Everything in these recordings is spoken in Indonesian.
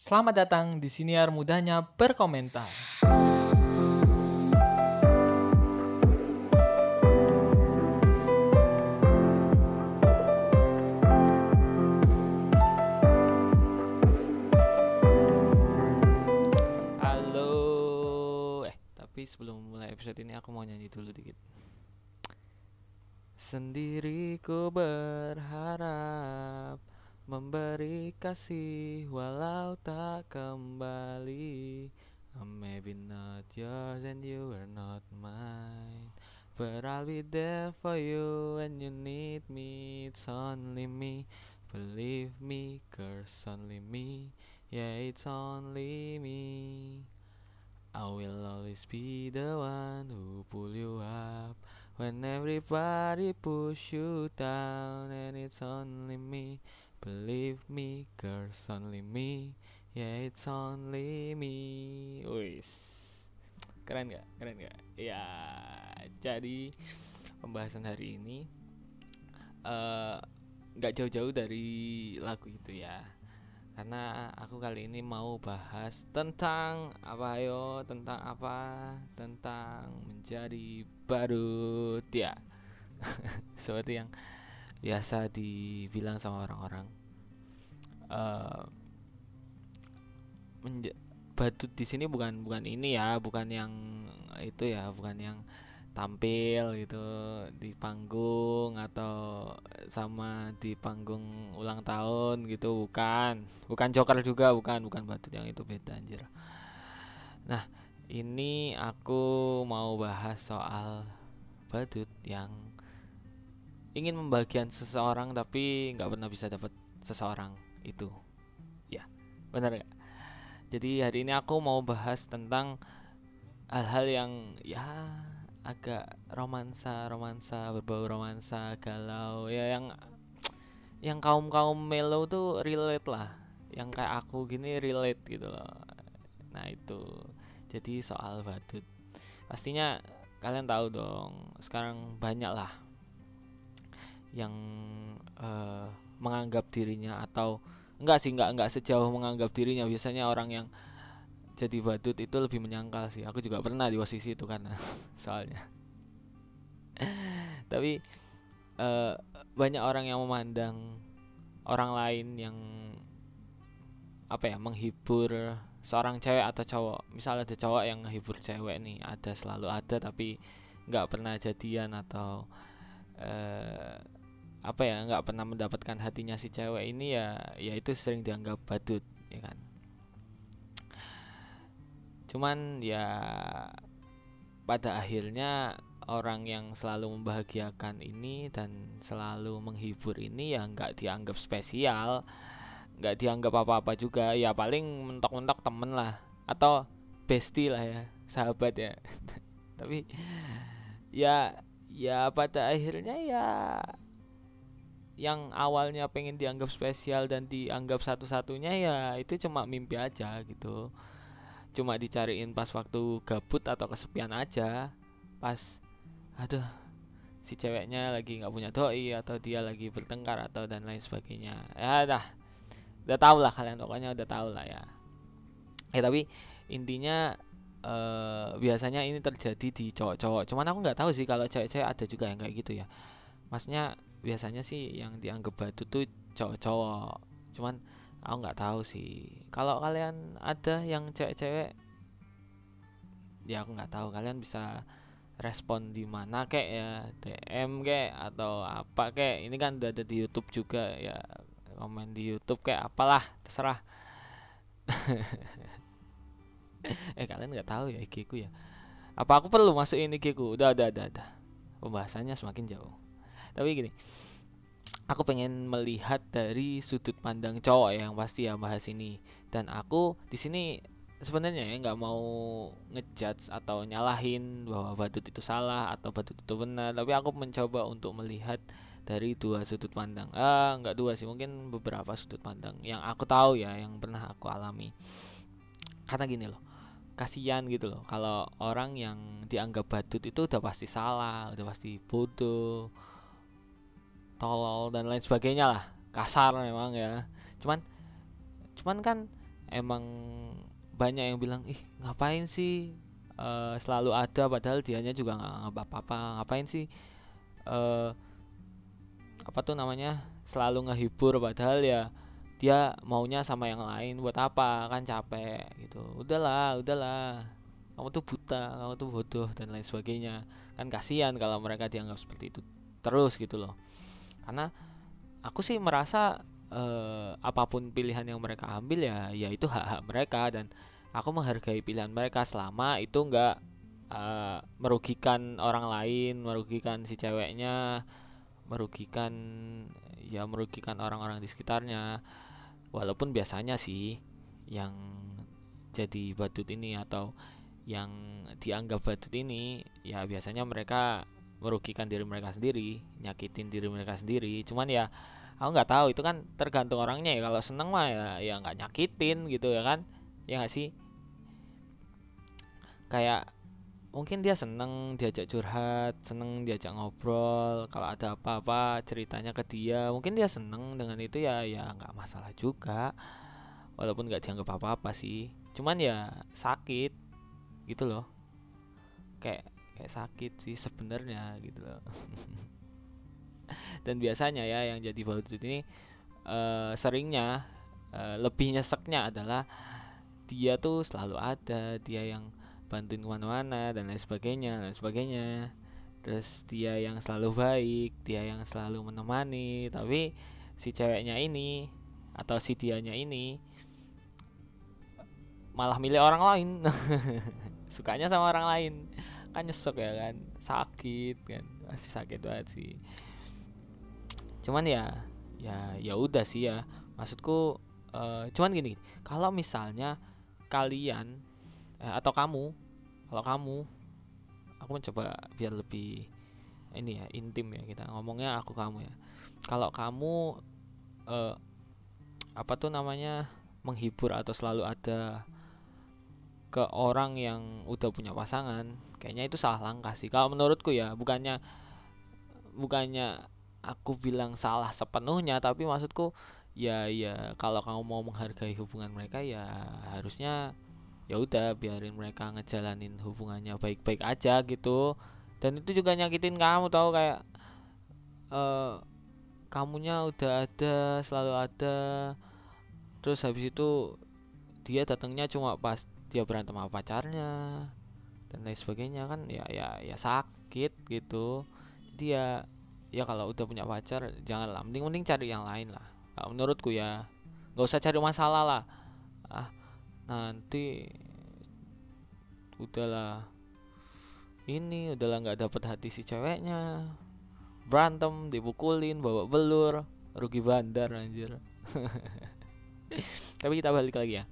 Selamat datang di siniar mudahnya berkomentar. Halo, eh tapi sebelum mulai episode ini aku mau nyanyi dulu dikit. Sendiriku berharap memberi kasih walau tak kembali. I'm maybe not yours and you are not mine. But I'll be there for you when you need me. It's only me, believe me, curse only me. Yeah, it's only me. I will always be the one who pull you up when everybody push you down, and it's only me. Believe me, girls, only me. Yeah, it's only me. Wis. Keren gak? Keren gak? Ya, jadi pembahasan hari ini eh nggak jauh-jauh dari lagu itu ya. Karena aku kali ini mau bahas tentang apa yo, tentang apa? Tentang menjadi badut ya. Seperti yang biasa dibilang sama orang-orang. Eh menja- badut di sini bukan bukan ini ya bukan yang itu ya bukan yang tampil gitu di panggung atau sama di panggung ulang tahun gitu bukan. Bukan joker juga bukan bukan badut yang itu beda anjir. Nah ini aku mau bahas soal badut yang ingin membagian seseorang tapi nggak pernah bisa dapat seseorang itu. Ya benar nggak? Jadi hari ini aku mau bahas tentang hal-hal yang ya agak romansa romansa berbau romansa galau ya yang yang kaum kaum melo tuh relate lah. Yang kayak aku gini relate gitu loh. Nah itu. Jadi soal badut. Pastinya kalian tahu dong sekarang banyak lah yang eh, menganggap dirinya atau enggak sih enggak enggak sejauh menganggap dirinya. Biasanya orang yang jadi badut itu lebih menyangkal sih. Aku juga pernah di posisi itu karena soalnya. Tapi eh, banyak orang yang memandang orang lain yang apa ya menghibur seorang cewek atau cowok. Misalnya ada cowok yang menghibur cewek nih ada selalu ada tapi nggak pernah jadian atau eh apa ya nggak pernah mendapatkan hatinya si cewek ini ya ya itu sering dianggap badut ya kan? Cuman ya pada akhirnya orang yang selalu membahagiakan ini dan selalu menghibur ini ya nggak dianggap spesial nggak dianggap apa-apa juga ya paling mentok-mentok temen lah atau bestie lah ya sahabat ya. Tapi ya ya pada akhirnya ya yang awalnya pengen dianggap spesial dan dianggap satu-satunya ya itu cuma mimpi aja gitu. Cuma dicariin pas waktu gabut atau kesepian aja. Pas aduh si ceweknya lagi nggak punya doi atau dia lagi bertengkar atau dan lain sebagainya. Ya dah udah tau lah kalian pokoknya udah tau lah ya. Ya tapi intinya eh biasanya ini terjadi di cowok-cowok. Cuman aku nggak tahu sih kalau cewek-cewek ada juga yang kayak gitu ya. Maksudnya biasanya sih yang dianggap batu tuh cowok-cowok. Cuman aku nggak tahu sih. Kalau kalian ada yang cewek-cewek ya aku nggak tahu kalian bisa respon di mana kek ya. DM kek atau apa kek. Ini kan udah ada di YouTube juga ya. Komen di YouTube kayak apalah terserah. Eh kalian nggak tahu ya IG ya? Apa aku perlu masukin IG ku? Udah udah udah udah. Pembahasannya semakin jauh tapi gini aku pengen melihat dari sudut pandang cowok ya yang pasti ya bahas ini. Dan aku di sini sebenarnya ya nggak mau ngejudge atau nyalahin bahwa badut itu salah atau badut itu benar. Tapi aku mencoba untuk melihat dari dua sudut pandang. Ah nggak dua sih mungkin beberapa sudut pandang yang aku tahu ya yang pernah aku alami. Karena gini loh kasihan gitu loh kalau orang yang dianggap badut itu udah pasti salah udah pasti bodoh tolol dan lain sebagainya lah. Kasar memang ya. Cuman cuman kan emang banyak yang bilang ih ngapain sih uh, selalu ada padahal dianya juga nggak apa-apa. Ngapain sih uh, apa tuh namanya selalu ngehibur padahal ya dia maunya sama yang lain buat apa? Kan capek gitu. Udahlah udahlah. Kamu tuh buta kamu tuh bodoh dan lain sebagainya. Kan kasihan kalau mereka dianggap seperti itu terus gitu loh karena aku sih merasa uh, apa pun pilihan yang mereka ambil ya ya itu hak hak mereka dan aku menghargai pilihan mereka. Selama itu enggak uh, merugikan orang lain merugikan si ceweknya merugikan ya merugikan orang-orang di sekitarnya. Walaupun biasanya sih yang jadi badut ini atau yang dianggap badut ini ya biasanya mereka merugikan diri mereka sendiri nyakitin diri mereka sendiri. Cuman ya aku nggak tahu itu kan tergantung orangnya ya. Kalau seneng mah ya ya nggak nyakitin gitu ya kan? Ya nggak sih? Kayak mungkin dia seneng diajak curhat seneng diajak ngobrol. Kalau ada apa-apa ceritanya ke dia mungkin dia seneng dengan itu ya ya nggak masalah juga. Walaupun nggak dianggap apa-apa sih. Cuman ya sakit gitu loh. Kayak kayak sakit sih sebenarnya gitu loh. Dan biasanya ya yang jadi baut ini uh, seringnya uh, lebih nyeseknya adalah dia tuh selalu ada dia yang bantuin ke mana-mana dan lain sebagainya dan sebagainya. Terus dia yang selalu baik dia yang selalu menemani. Tapi si ceweknya ini atau si dianya ini malah milih orang lain. Sukanya sama orang lain kan nyesek ya kan sakit kan pasti sakit banget sih. Cuman ya ya ya udah sih ya. Maksudku uh, cuman gini kalau misalnya kalian eh, atau kamu kalau kamu aku mencoba biar lebih ini ya intim ya kita ngomongnya aku kamu ya. Kalau kamu eh, apa tuh namanya menghibur atau selalu ada ke orang yang udah punya pasangan kayaknya itu salah langkah sih. Kalau menurutku ya bukannya bukannya aku bilang salah sepenuhnya tapi maksudku ya ya kalau kamu mau menghargai hubungan mereka ya harusnya ya udah biarin mereka ngejalanin hubungannya baik-baik aja gitu. Dan itu juga nyakitin kamu tau kayak uh, kamunya udah ada selalu ada terus habis itu dia datangnya cuma pas dia berantem sama pacarnya dan lain sebagainya kan ya ya ya sakit gitu. Jadi ya ya kalau udah punya pacar jangan lah mending mending cari yang lain lah. Menurutku ya nggak usah cari masalah lah. Ah nanti udahlah. Ini udahlah nggak dapet hati si ceweknya. Berantem dipukulin bawa belur. Rugi bandar anjir. Tapi kita balik lagi ya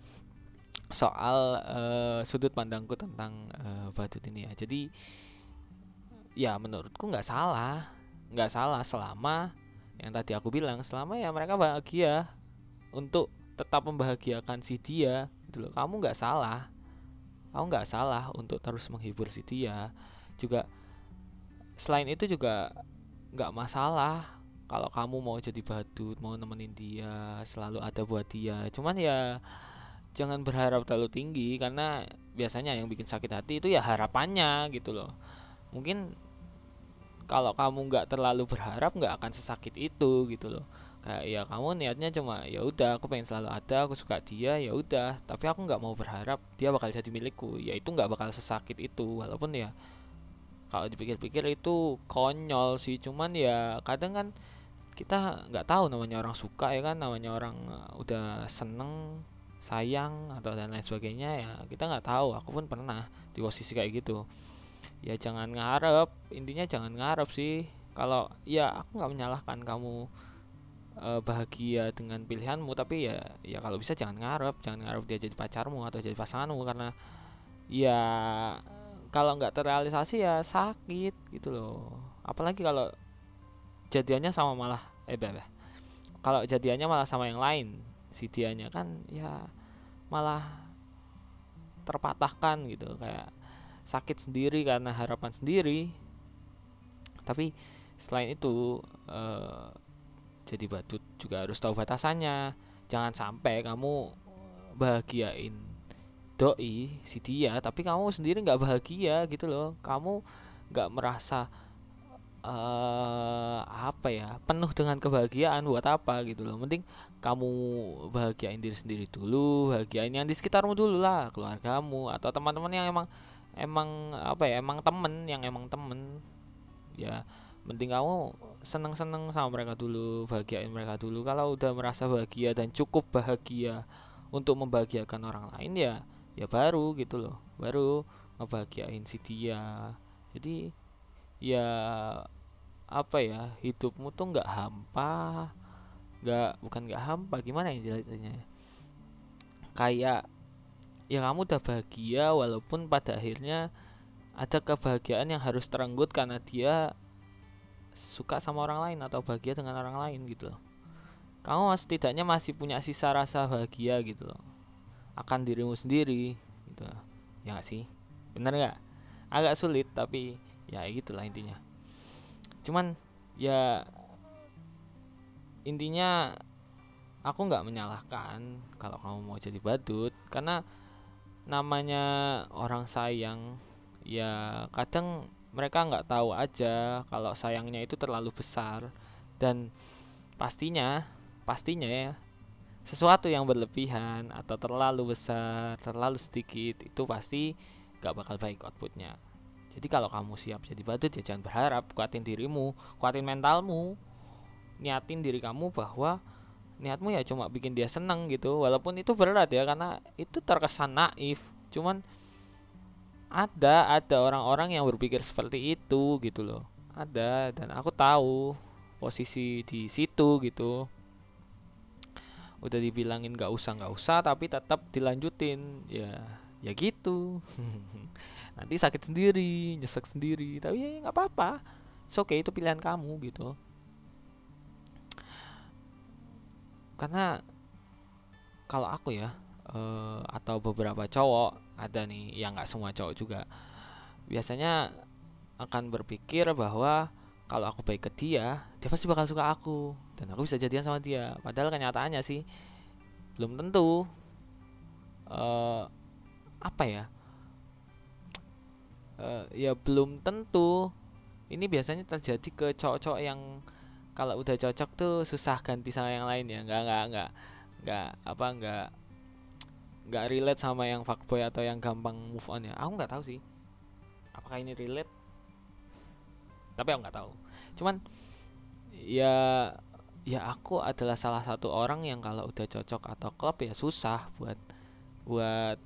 soal uh, sudut pandangku tentang uh, badut ini ya. Jadi ya menurutku nggak salah nggak salah selama yang tadi aku bilang selama ya mereka bahagia untuk tetap membahagiakan si dia gitu loh. Kamu nggak salah kamu nggak salah untuk terus menghibur si dia. Juga selain itu juga nggak masalah kalau kamu mau jadi badut mau nemenin dia selalu ada buat dia. Cuman ya jangan berharap terlalu tinggi karena biasanya yang bikin sakit hati itu ya harapannya gitu loh. Mungkin kalau kamu nggak terlalu berharap nggak akan sesakit itu gitu loh. Kayak ya kamu niatnya cuma ya udah aku pengen selalu ada aku suka dia ya udah. Tapi aku nggak mau berharap dia bakal jadi milikku. Ya itu nggak bakal sesakit itu walaupun ya kalau dipikir-pikir itu konyol sih. Cuman ya kadang kan kita nggak tahu namanya orang suka ya kan namanya orang uh, udah seneng sayang atau dan lain sebagainya ya kita nggak tahu. Aku pun pernah di posisi kayak gitu. Ya jangan ngarep intinya jangan ngarep sih. Kalau ya aku nggak menyalahkan kamu uh, bahagia dengan pilihanmu tapi ya ya kalau bisa jangan ngarep. Jangan ngarep dia jadi pacarmu atau jadi pasanganmu karena ya kalau nggak terrealisasi ya sakit gitu loh. Apalagi kalau jadiannya sama malah eh bah, kalau jadiannya malah sama yang lain si dianya kan ya malah terpatahkan gitu kayak sakit sendiri karena harapan sendiri. Tapi selain itu uh, jadi badut juga harus tahu batasannya. Jangan sampai kamu bahagiain doi si dia tapi kamu sendiri nggak bahagia gitu loh. Kamu nggak merasa uh, apa ya penuh dengan kebahagiaan buat apa gitu loh. Mending kamu bahagiain diri sendiri dulu bahagiain yang di sekitarmu dulu lah keluargamu atau teman-teman yang emang emang apa ya emang temen yang emang temen. Ya mending kamu seneng-seneng sama mereka dulu bahagiain mereka dulu. Kalau udah merasa bahagia dan cukup bahagia untuk membahagiakan orang lain ya ya baru gitu loh. Baru ngebahagiain si dia. Jadi ya apa ya hidupmu tuh nggak hampa nggak bukan nggak hampa gimana ya jelasnya kayak ya kamu udah bahagia walaupun pada akhirnya ada kebahagiaan yang harus terenggut karena dia suka sama orang lain atau bahagia dengan orang lain gitu loh. Kamu setidaknya masih punya sisa rasa bahagia gitu loh. Akan dirimu sendiri gitu. Ya gak sih? Bener nggak? Agak sulit tapi ya gitulah intinya cuman ya intinya aku nggak menyalahkan kalau kamu mau jadi badut. Karena namanya orang sayang ya kadang mereka nggak tahu aja kalau sayangnya itu terlalu besar. Dan pastinya pastinya ya sesuatu yang berlebihan atau terlalu besar terlalu sedikit itu pasti gak bakal baik outputnya jadi kalau kamu siap jadi badut ya jangan berharap. Kuatin dirimu kuatin mentalmu. Niatin diri kamu bahwa niatmu ya cuma bikin dia seneng gitu. Walaupun itu berat ya karena itu terkesan naif. Cuman ada ada orang-orang yang berpikir seperti itu gitu loh. Ada dan aku tahu posisi di situ gitu. Udah dibilangin nggak usah nggak usah tapi tetap dilanjutin. Ya ya gitu nanti sakit sendiri nyesek sendiri. Tapi ya nggak apa-apa. Oke okay itu pilihan kamu gitu. Karena kalau aku ya uh, atau beberapa cowok ada nih yang nggak semua cowok juga biasanya akan berpikir bahwa kalau aku baik ke dia dia pasti bakal suka aku. Dan aku bisa jadian sama dia. Padahal kenyataannya sih belum tentu uh, apa ya? Uh, ya belum tentu. Ini biasanya terjadi ke cowok-cowok yang kalau udah cocok tuh susah ganti sama yang lain ya. Nggak nggak nggak nggak apa nggak nggak relate sama yang fuckboy atau yang gampang move on ya. Aku nggak tahu sih. Apakah ini relate? Tapi aku nggak tahu. Cuman ya ya aku adalah salah satu orang yang kalau udah cocok atau klub ya susah buat buat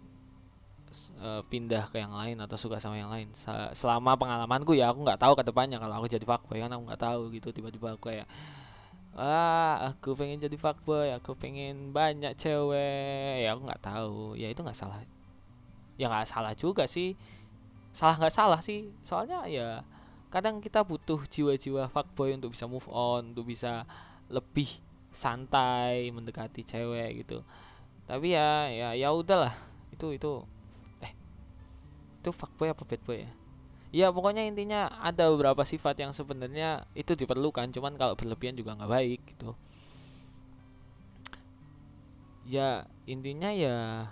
uh, pindah ke yang lain atau suka sama yang lain. Selama pengalamanku ya aku nggak tahu ke depannya. Kalau aku jadi fuckboy kan aku nggak tahu gitu. Tiba-tiba aku kayak ah aku pengen jadi fuckboy aku pengen banyak cewek. Ya aku nggak tahu. Ya itu nggak salah. Ya nggak salah juga sih. Salah nggak salah sih. Soalnya ya kadang kita butuh jiwa-jiwa fuckboy untuk bisa move on untuk bisa lebih santai mendekati cewek gitu. Tapi ya ya ya udahlah. Itu itu itu fuckboy apa bad boy ya? Ya pokoknya intinya ada beberapa sifat yang sebenarnya itu diperlukan cuman kalau berlebihan juga nggak baik gitu. Ya intinya ya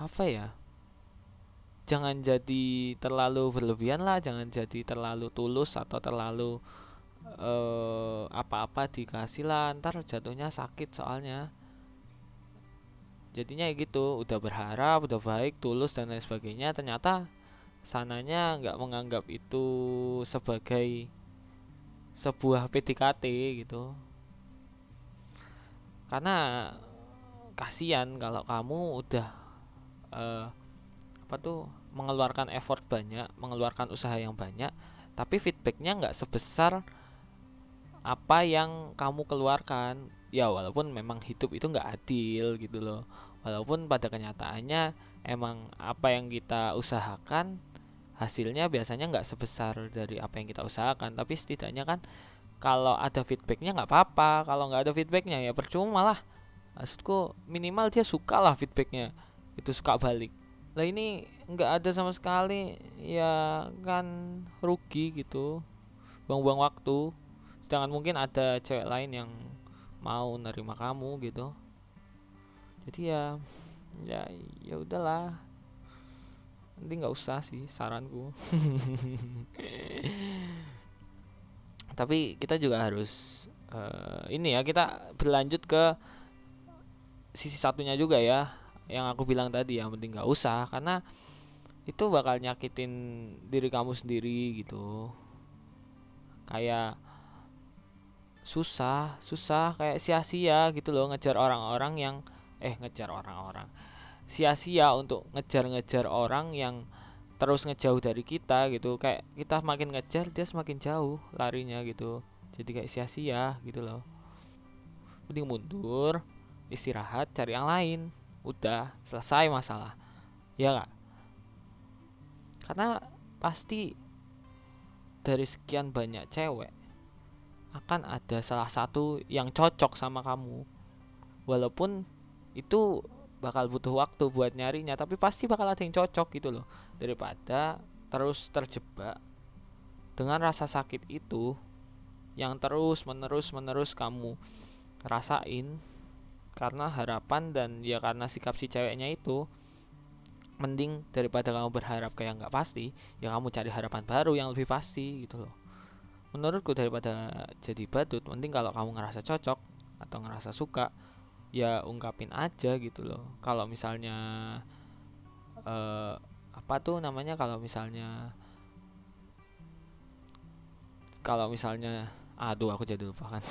apa ya? Jangan jadi terlalu berlebihan lah jangan jadi terlalu tulus atau terlalu uh, apa-apa dikasih lah ntar jatuhnya sakit soalnya jadinya gitu udah berharap udah baik tulus dan lain sebagainya. Ternyata sananya nggak menganggap itu sebagai sebuah PDKT gitu. Karena kasihan kalau kamu udah uh, apa tuh mengeluarkan effort banyak mengeluarkan usaha yang banyak tapi feedbacknya nggak sebesar apa yang kamu keluarkan. Ya walaupun memang hidup itu nggak adil gitu loh walaupun pada kenyataannya emang apa yang kita usahakan hasilnya biasanya nggak sebesar dari apa yang kita usahakan. Tapi setidaknya kan kalau ada feedbacknya nggak apa-apa. Kalau nggak ada feedbacknya ya percuma lah. Maksudku minimal dia suka lah feedbacknya. Itu suka balik. Lah ini nggak ada sama sekali ya kan rugi gitu. Buang-buang waktu. Sedangkan mungkin ada cewek lain yang mau nerima kamu gitu jadi ya ya ya udahlah. Nanti nggak usah sih saranku. Tapi kita juga harus uh, ini ya kita berlanjut ke sisi satunya juga ya yang aku bilang tadi yang penting nggak usah karena itu bakal nyakitin diri kamu sendiri gitu. Kayak susah susah kayak sia-sia gitu loh ngejar orang-orang yang eh ngejar orang-orang. Sia-sia untuk ngejar-ngejar orang yang terus ngejauh dari kita gitu. Kayak kita makin ngejar dia semakin jauh larinya gitu. Jadi kayak sia-sia gitu loh. Mending mundur istirahat cari yang lain. Udah selesai masalah. Ya gak karena pasti dari sekian banyak cewek akan ada salah satu yang cocok sama kamu. Walaupun itu bakal butuh waktu buat nyarinya tapi pasti bakal ada yang cocok gitu loh. Daripada terus terjebak dengan rasa sakit itu yang terus menerus menerus kamu rasain karena harapan dan ya karena sikap si ceweknya itu mending daripada kamu berharap kayak nggak pasti ya kamu cari harapan baru yang lebih pasti gitu loh. Menurutku daripada jadi badut mending kalau kamu ngerasa cocok atau ngerasa suka ya ungkapin aja gitu loh. Kalau misalnya uh, apa tuh namanya kalau misalnya kalau misalnya aduh aku jadi lupa kan.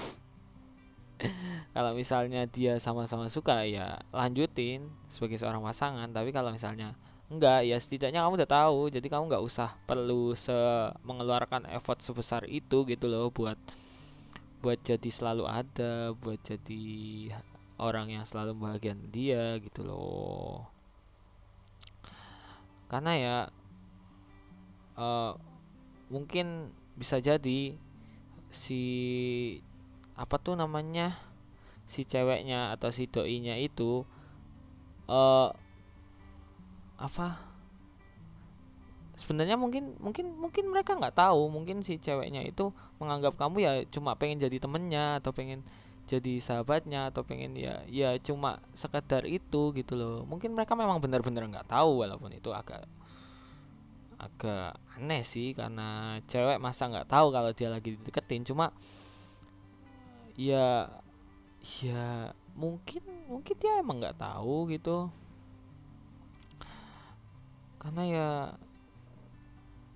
Kalau misalnya dia sama-sama suka ya lanjutin sebagai seorang pasangan. Tapi kalau misalnya enggak ya setidaknya kamu udah tahu. Jadi kamu nggak usah perlu se mengeluarkan effort sebesar itu gitu loh buat buat jadi selalu ada buat jadi orang yang selalu bahagian dia gitu loh. Karena ya uh, mungkin bisa jadi si apa tuh namanya si ceweknya atau si doinya itu uh, apa? Sebenarnya mungkin mungkin mungkin mereka nggak tahu. Mungkin si ceweknya itu menganggap kamu ya cuma pengen jadi temennya atau pengen jadi sahabatnya atau pengen ya ya cuma sekedar itu gitu loh. Mungkin mereka memang benar-benar nggak tahu walaupun itu agak agak aneh sih karena cewek masa nggak tahu kalau dia lagi dideketin. Cuma ya ya mungkin mungkin dia emang nggak tahu gitu. Karena ya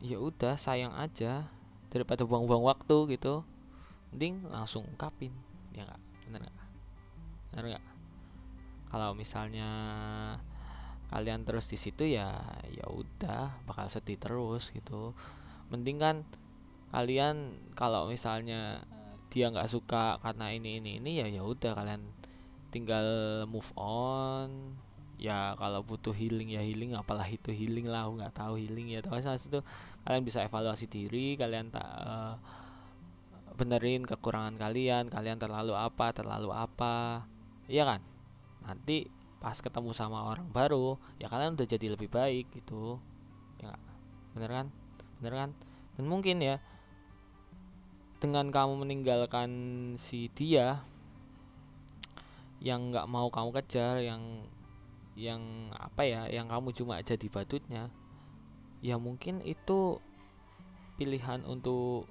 ya udah sayang aja daripada buang-buang waktu gitu. Mending langsung ungkapin ya nggak? Bener nggak? Bener nggak? Kalau misalnya kalian terus di situ ya ya udah bakal sedih terus gitu. Mending kan kalian kalau misalnya dia nggak suka karena ini ini ini ya ya udah kalian tinggal move on. Ya kalau butuh healing ya healing apalah itu healing lah aku nggak tahu healing ya. Tapi saat itu kalian bisa evaluasi diri kalian tak uh, benerin kekurangan kalian kalian terlalu apa terlalu apa iya kan? Nanti pas ketemu sama orang baru ya kalian udah jadi lebih baik gitu. Ya bener kan? Bener kan? Dan mungkin ya dengan kamu meninggalkan si dia yang nggak mau kamu kejar yang yang apa ya yang kamu cuma jadi badutnya ya mungkin itu pilihan untuk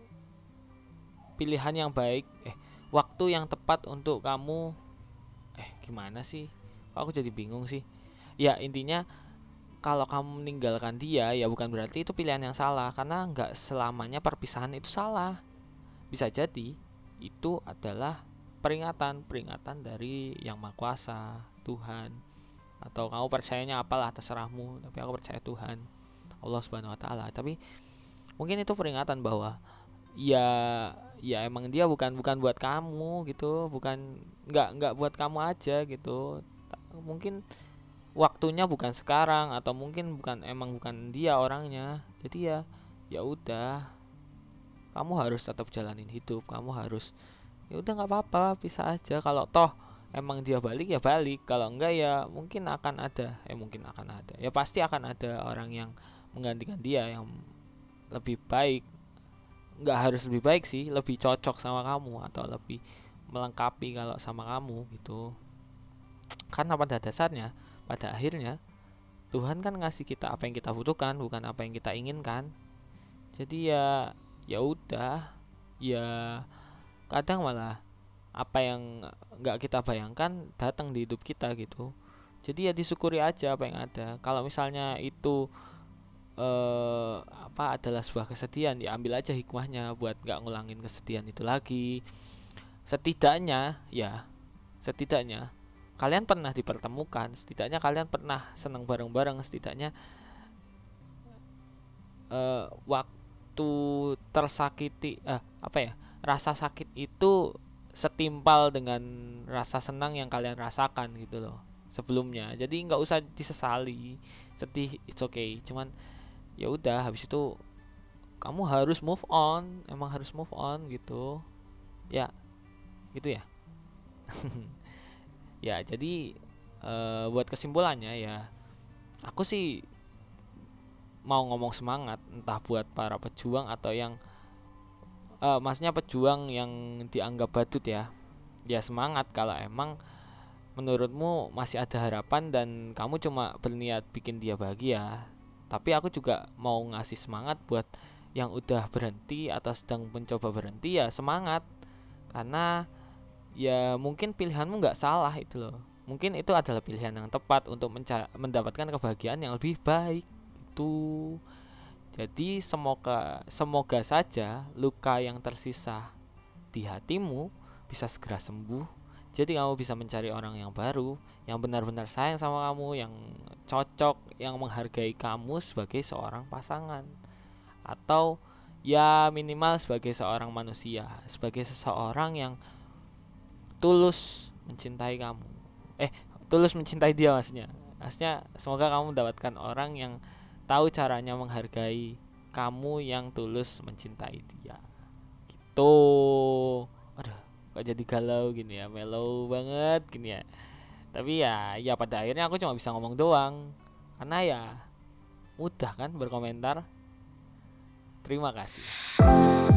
pilihan yang baik. Eh waktu yang tepat untuk kamu. Eh gimana sih? Kok aku jadi bingung sih? Ya intinya kalau kamu meninggalkan dia ya bukan berarti itu pilihan yang salah. Karena nggak selamanya perpisahan itu salah. Bisa jadi itu adalah peringatan. Peringatan dari yang maha kuasa Tuhan. Atau kamu percayanya apalah terserahmu. Tapi aku percaya Tuhan. Allah subhanahu wa taala. Tapi mungkin itu peringatan bahwa ya ya emang dia bukan bukan buat kamu gitu bukan nggak nggak buat kamu aja gitu. Mungkin waktunya bukan sekarang atau mungkin bukan emang bukan dia orangnya. Jadi ya ya udah. Kamu harus tetap jalanin hidup kamu harus ya udah nggak apa-apa bisa aja. Kalau toh emang dia balik ya balik. Kalau enggak ya mungkin akan ada eh mungkin akan ada. Ya pasti akan ada orang yang menggantikan dia yang lebih baik nggak harus lebih baik sih lebih cocok sama kamu atau lebih melengkapi kalau sama kamu gitu. Karena pada dasarnya pada akhirnya Tuhan kan ngasih kita apa yang kita butuhkan bukan apa yang kita inginkan. Jadi ya ya udah. Ya kadang malah apa yang nggak kita bayangkan datang di hidup kita gitu. Jadi ya disyukuri aja apa yang ada. Kalau misalnya itu eh, apa adalah sebuah kesedihan ya ambil aja hikmahnya buat nggak ngulangin kesedihan itu lagi. Setidaknya ya setidaknya kalian pernah dipertemukan setidaknya kalian pernah senang bareng-bareng setidaknya uh, waktu tersakiti uh, apa ya rasa sakit itu setimpal dengan rasa senang yang kalian rasakan gitu loh sebelumnya. Jadi nggak usah disesali sedih it's okay. Cuman ya udah habis itu kamu harus move on emang harus move on gitu. Ya gitu ya. Ya jadi uh, buat kesimpulannya ya aku sih mau ngomong semangat entah buat para pejuang atau yang uh, maksudnya pejuang yang dianggap badut ya. Ya semangat kalau emang menurutmu masih ada harapan dan kamu cuma berniat bikin dia bahagia tapi aku juga mau ngasih semangat buat yang udah berhenti atau sedang mencoba berhenti ya semangat. Karena ya mungkin pilihanmu nggak salah itu loh. Mungkin itu adalah pilihan yang tepat untuk mendapatkan kebahagiaan yang lebih baik itu. Jadi semoga semoga saja luka yang tersisa di hatimu bisa segera sembuh. Jadi kamu bisa mencari orang yang baru yang benar-benar sayang sama kamu yang cocok yang menghargai kamu sebagai seorang pasangan. Atau ya minimal sebagai seorang manusia sebagai seseorang yang tulus mencintai kamu. Eh tulus mencintai dia maksudnya. Maksudnya semoga kamu mendapatkan orang yang tahu caranya menghargai kamu yang tulus mencintai dia. Gitu. Aduh kok jadi galau gini ya? Mellow banget gini ya tapi ya ya pada akhirnya aku cuma bisa ngomong doang. Karena ya mudah kan berkomentar. Terima kasih